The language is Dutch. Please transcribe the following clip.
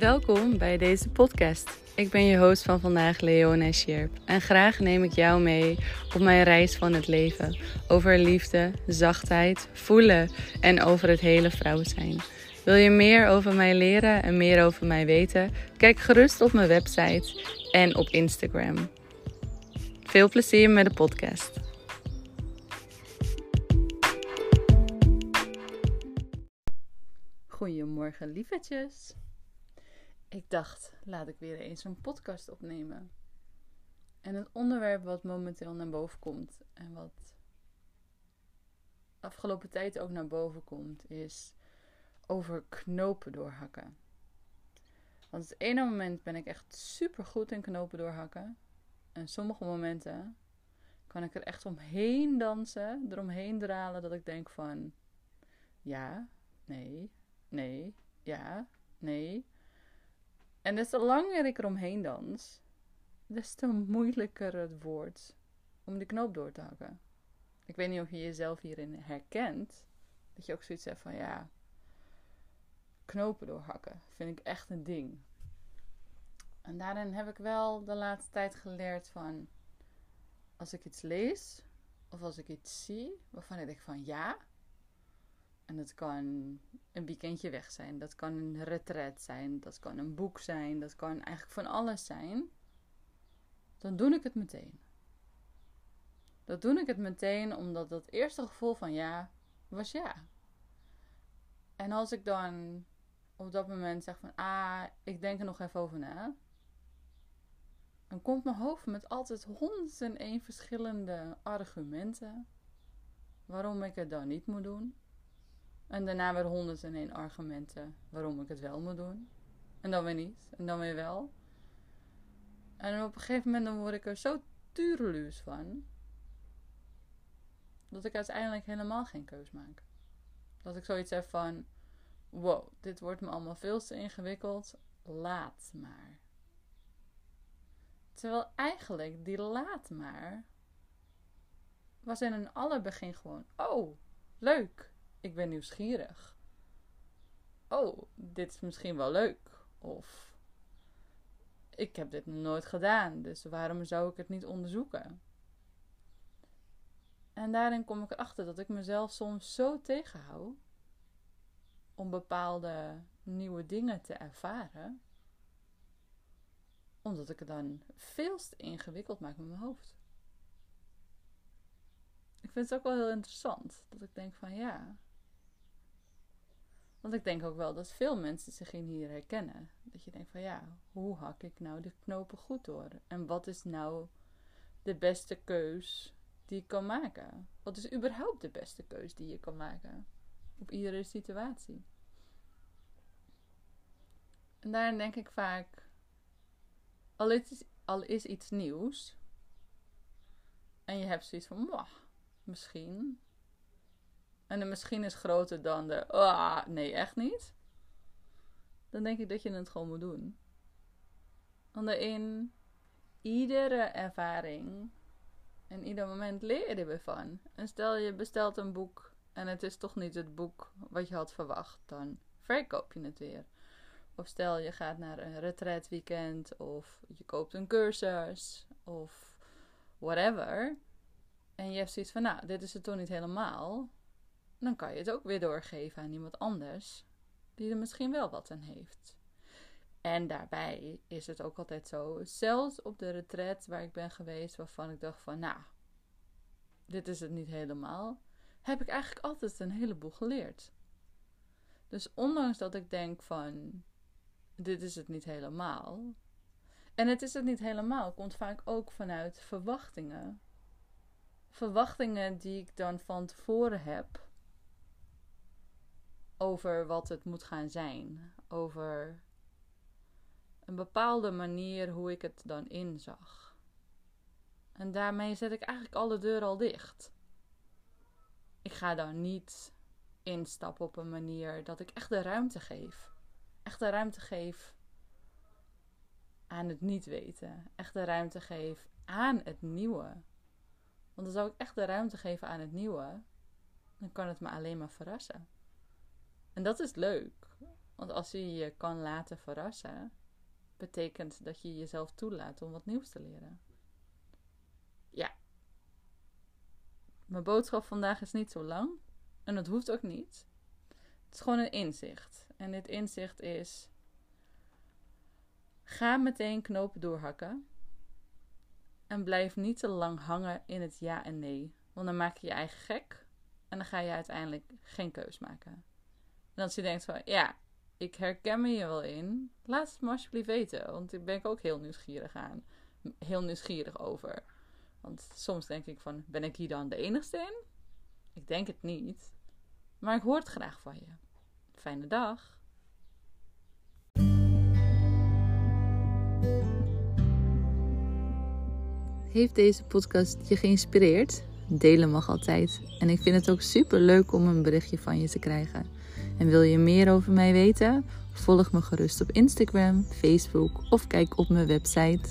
Welkom bij deze podcast. Ik ben je host van vandaag, Leona Sjerp. En graag neem ik jou mee op mijn reis van het leven. Over liefde, zachtheid, voelen en over het hele vrouw zijn. Wil je meer over mij leren en meer over mij weten? Kijk gerust op mijn website en op Instagram. Veel plezier met de podcast. Goedemorgen, lievertjes. Ik dacht, laat ik weer eens een podcast opnemen. En het onderwerp wat momenteel naar boven komt en wat afgelopen tijd ook naar boven komt, is over knopen doorhakken. Want het ene moment ben ik echt super goed in knopen doorhakken. En sommige momenten kan ik er echt omheen dansen, eromheen dralen, dat ik denk van ja, nee, nee, ja, nee. En des te langer ik eromheen dans, des te moeilijker het wordt om die knoop door te hakken. Ik weet niet of je jezelf hierin herkent. Dat je ook zoiets hebt van ja, knopen doorhakken vind ik echt een ding. En daarin heb ik wel de laatste tijd geleerd van als ik iets lees of als ik iets zie waarvan ik denk van ja, en dat kan een weekendje weg zijn. Dat kan een retret zijn. Dat kan een boek zijn. Dat kan eigenlijk van alles zijn. Dan doe ik het meteen. Dat doe ik het meteen omdat dat eerste gevoel van ja was ja. En als ik dan op dat moment zeg van ah, ik denk er nog even over na. Dan komt mijn hoofd met altijd honderden één verschillende argumenten waarom ik het dan niet moet doen. En daarna weer 101 argumenten waarom ik het wel moet doen. En dan weer niet. En dan weer wel. En op een gegeven moment dan word ik er zo tureluus van. Dat ik uiteindelijk helemaal geen keus maak. Dat ik zoiets heb van... Wow, dit wordt me allemaal veel te ingewikkeld. Laat maar. Terwijl eigenlijk die laat maar... Was in een allerbegin gewoon... Oh, leuk ik ben nieuwsgierig. Oh, dit is misschien wel leuk. Of ik heb dit nooit gedaan, dus waarom zou ik het niet onderzoeken? En daarin kom ik erachter dat ik mezelf soms zo tegenhoud om bepaalde nieuwe dingen te ervaren, omdat ik het dan veel te ingewikkeld maak met mijn hoofd. Ik vind het ook wel heel interessant dat ik denk van ja, want ik denk ook wel dat veel mensen zich in hier herkennen. Dat je denkt van ja, hoe hak ik nou de knopen goed door? En wat is nou de beste keus die ik kan maken? Wat is überhaupt de beste keus die je kan maken? Op iedere situatie. En daarin denk ik vaak, al is, al is iets nieuws, en je hebt zoiets van, misschien, en de misschien is groter dan de ah, nee, echt niet. Dan denk ik dat je het gewoon moet doen. Want in iedere ervaring en ieder moment leer er weer van. En stel je bestelt een boek en het is toch niet het boek wat je had verwacht, dan verkoop je het weer. Of stel je gaat naar een retreat weekend of je koopt een cursus of whatever. En je hebt zoiets van, nou, dit is het toch niet helemaal dan kan je het ook weer doorgeven aan iemand anders die er misschien wel wat aan heeft. En daarbij is het ook altijd zo, zelfs op de retreat waar ik ben geweest, waarvan ik dacht van, nou, dit is het niet helemaal, heb ik eigenlijk altijd een heleboel geleerd. Dus ondanks dat ik denk van, dit is het niet helemaal. En het is het niet helemaal, komt vaak ook vanuit verwachtingen. Verwachtingen die ik dan van tevoren heb over wat het moet gaan zijn. Over een bepaalde manier hoe ik het dan inzag. En daarmee zet ik eigenlijk alle deuren al dicht. Ik ga dan niet instappen op een manier dat ik echt de ruimte geef. Echt de ruimte geef aan het niet weten. Echt de ruimte geef aan het nieuwe. Want als ik echt de ruimte geven aan het nieuwe, dan kan het me alleen maar verrassen. En dat is leuk. Want als je je kan laten verrassen, betekent dat je jezelf toelaat om wat nieuws te leren. Ja. Mijn boodschap vandaag is niet zo lang. En dat hoeft ook niet. Het is gewoon een inzicht. En dit inzicht is: ga meteen knopen doorhakken. En blijf niet te lang hangen in het ja en nee. Want dan maak je je eigen gek. En dan ga je uiteindelijk geen keus maken. Als je denkt van ja, ik herken me hier wel in. Laat het me alsjeblieft weten. Want ik ben ik ook heel nieuwsgierig aan. Heel nieuwsgierig over. Want soms denk ik van, ben ik hier dan de enigste in? Ik denk het niet. Maar ik hoor het graag van je. Fijne dag. Heeft deze podcast je geïnspireerd? Delen mag altijd. En ik vind het ook super leuk om een berichtje van je te krijgen. En wil je meer over mij weten? Volg me gerust op Instagram, Facebook of kijk op mijn website